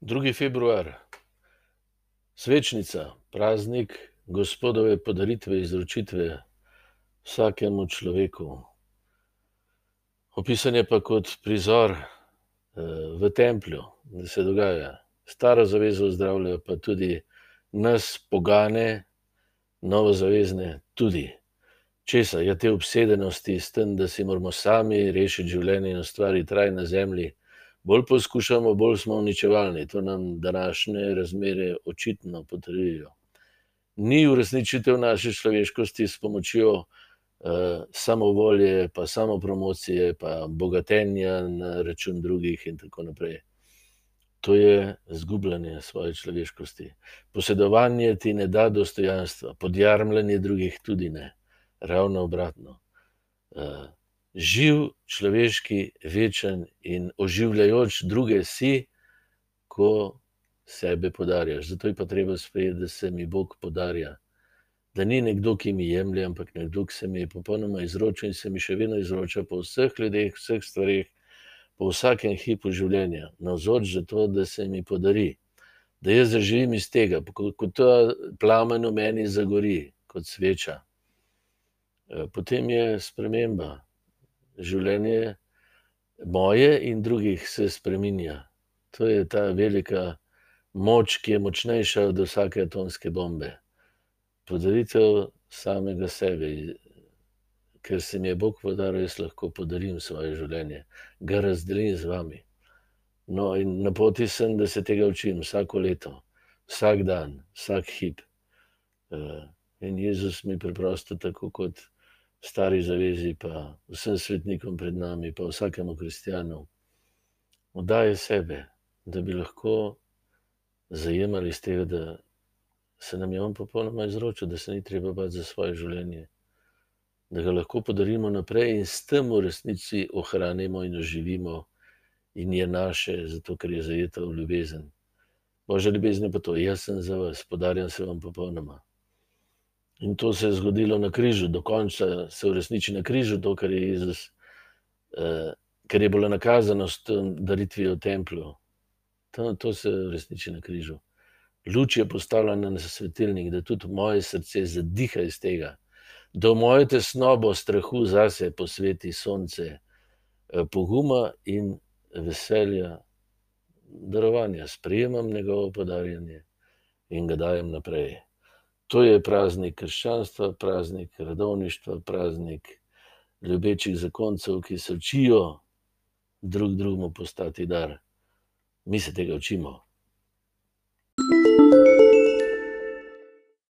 2. februar, svečnica, praznik Gospodove podaritve, izročitve vsakemu človeku. Opisan je pa kot prizor v templju, da se dogaja. Staro zavezo zdravljajo pa tudi nas, pogane, novozavezne tudi. Česa? Ja, te obsedenosti s tem, da si moramo sami rešiti življenje in ustvariti raj na zemlji. Bolj poskušamo, bolj smo uničevalni. To nam današnje razmere očitno potrjujejo. Ni uresničitev naše človeškosti s pomočjo samovolje pa samopromocije pa bogatenja na račun drugih in tako naprej. To je izgubljanje svoje človeškosti. Posedovanje ti ne da dostojanstva, podjarmljanje drugih tudi ne. Ravno obratno. Živ, človeški, večen in oživljajoč druge si, ko sebe podarjaš. Zato je pa treba sprejeti, da se mi Bog podarja. Da ni nekdo, ki mi jemlje, ampak nekdo, ki se mi je popolnoma izročil in se mi še vedno izroča po vseh ljudeh, vseh stvareh, po vsakem hipu življenja. Navzoč zato, da se mi podari. Da jaz zaživim iz tega, ko ta plamen v meni zagori kot sveča, potem je sprememba. Življenje moje in drugih se spreminja. To je ta velika moč, ki je močnejša od vsake atomske bombe. Podaritev samega sebe. Ker se mi je Bog podaril, jaz lahko podarim svoje življenje. Ga razdelim z vami. No, in na poti sem, da se tega učim vsako leto. Vsak dan, vsak hip. in Jezus mi preprosto, tako kot stari zavezi pa vsem svetnikom pred nami pa vsakemu kristjanu, oddaja sebe, da bi lahko zajemali iz tega, da se nam je on popolnoma izročil, da se ni treba bati za svoje življenje. Da ga lahko podarimo naprej in s tem v resnici ohranimo in oživimo in je naše, zato ker je zajeto v ljubezen. Božja ljubezen je pa to: jaz sem za vas, podarjam se vam popolnoma. In to se je zgodilo na križu, do konca se uresniči na križu to, kar je Jezus, kar je bilo nakazano s daritvijo v templju. To, to se uresniči na križu. Luč je postavljena na svetilnik, da tudi moje srce zadiha iz tega. Da v mojo tesnobo strahu zase posveti sonce, poguma in veselja darovanja. Sprejemam njegovo podarjanje in ga dajem naprej. To je praznik krščanstva, praznik redovništva, praznik ljubečih zakoncev, ki se učijo drug drugemu postati dar. Mi se tega učimo.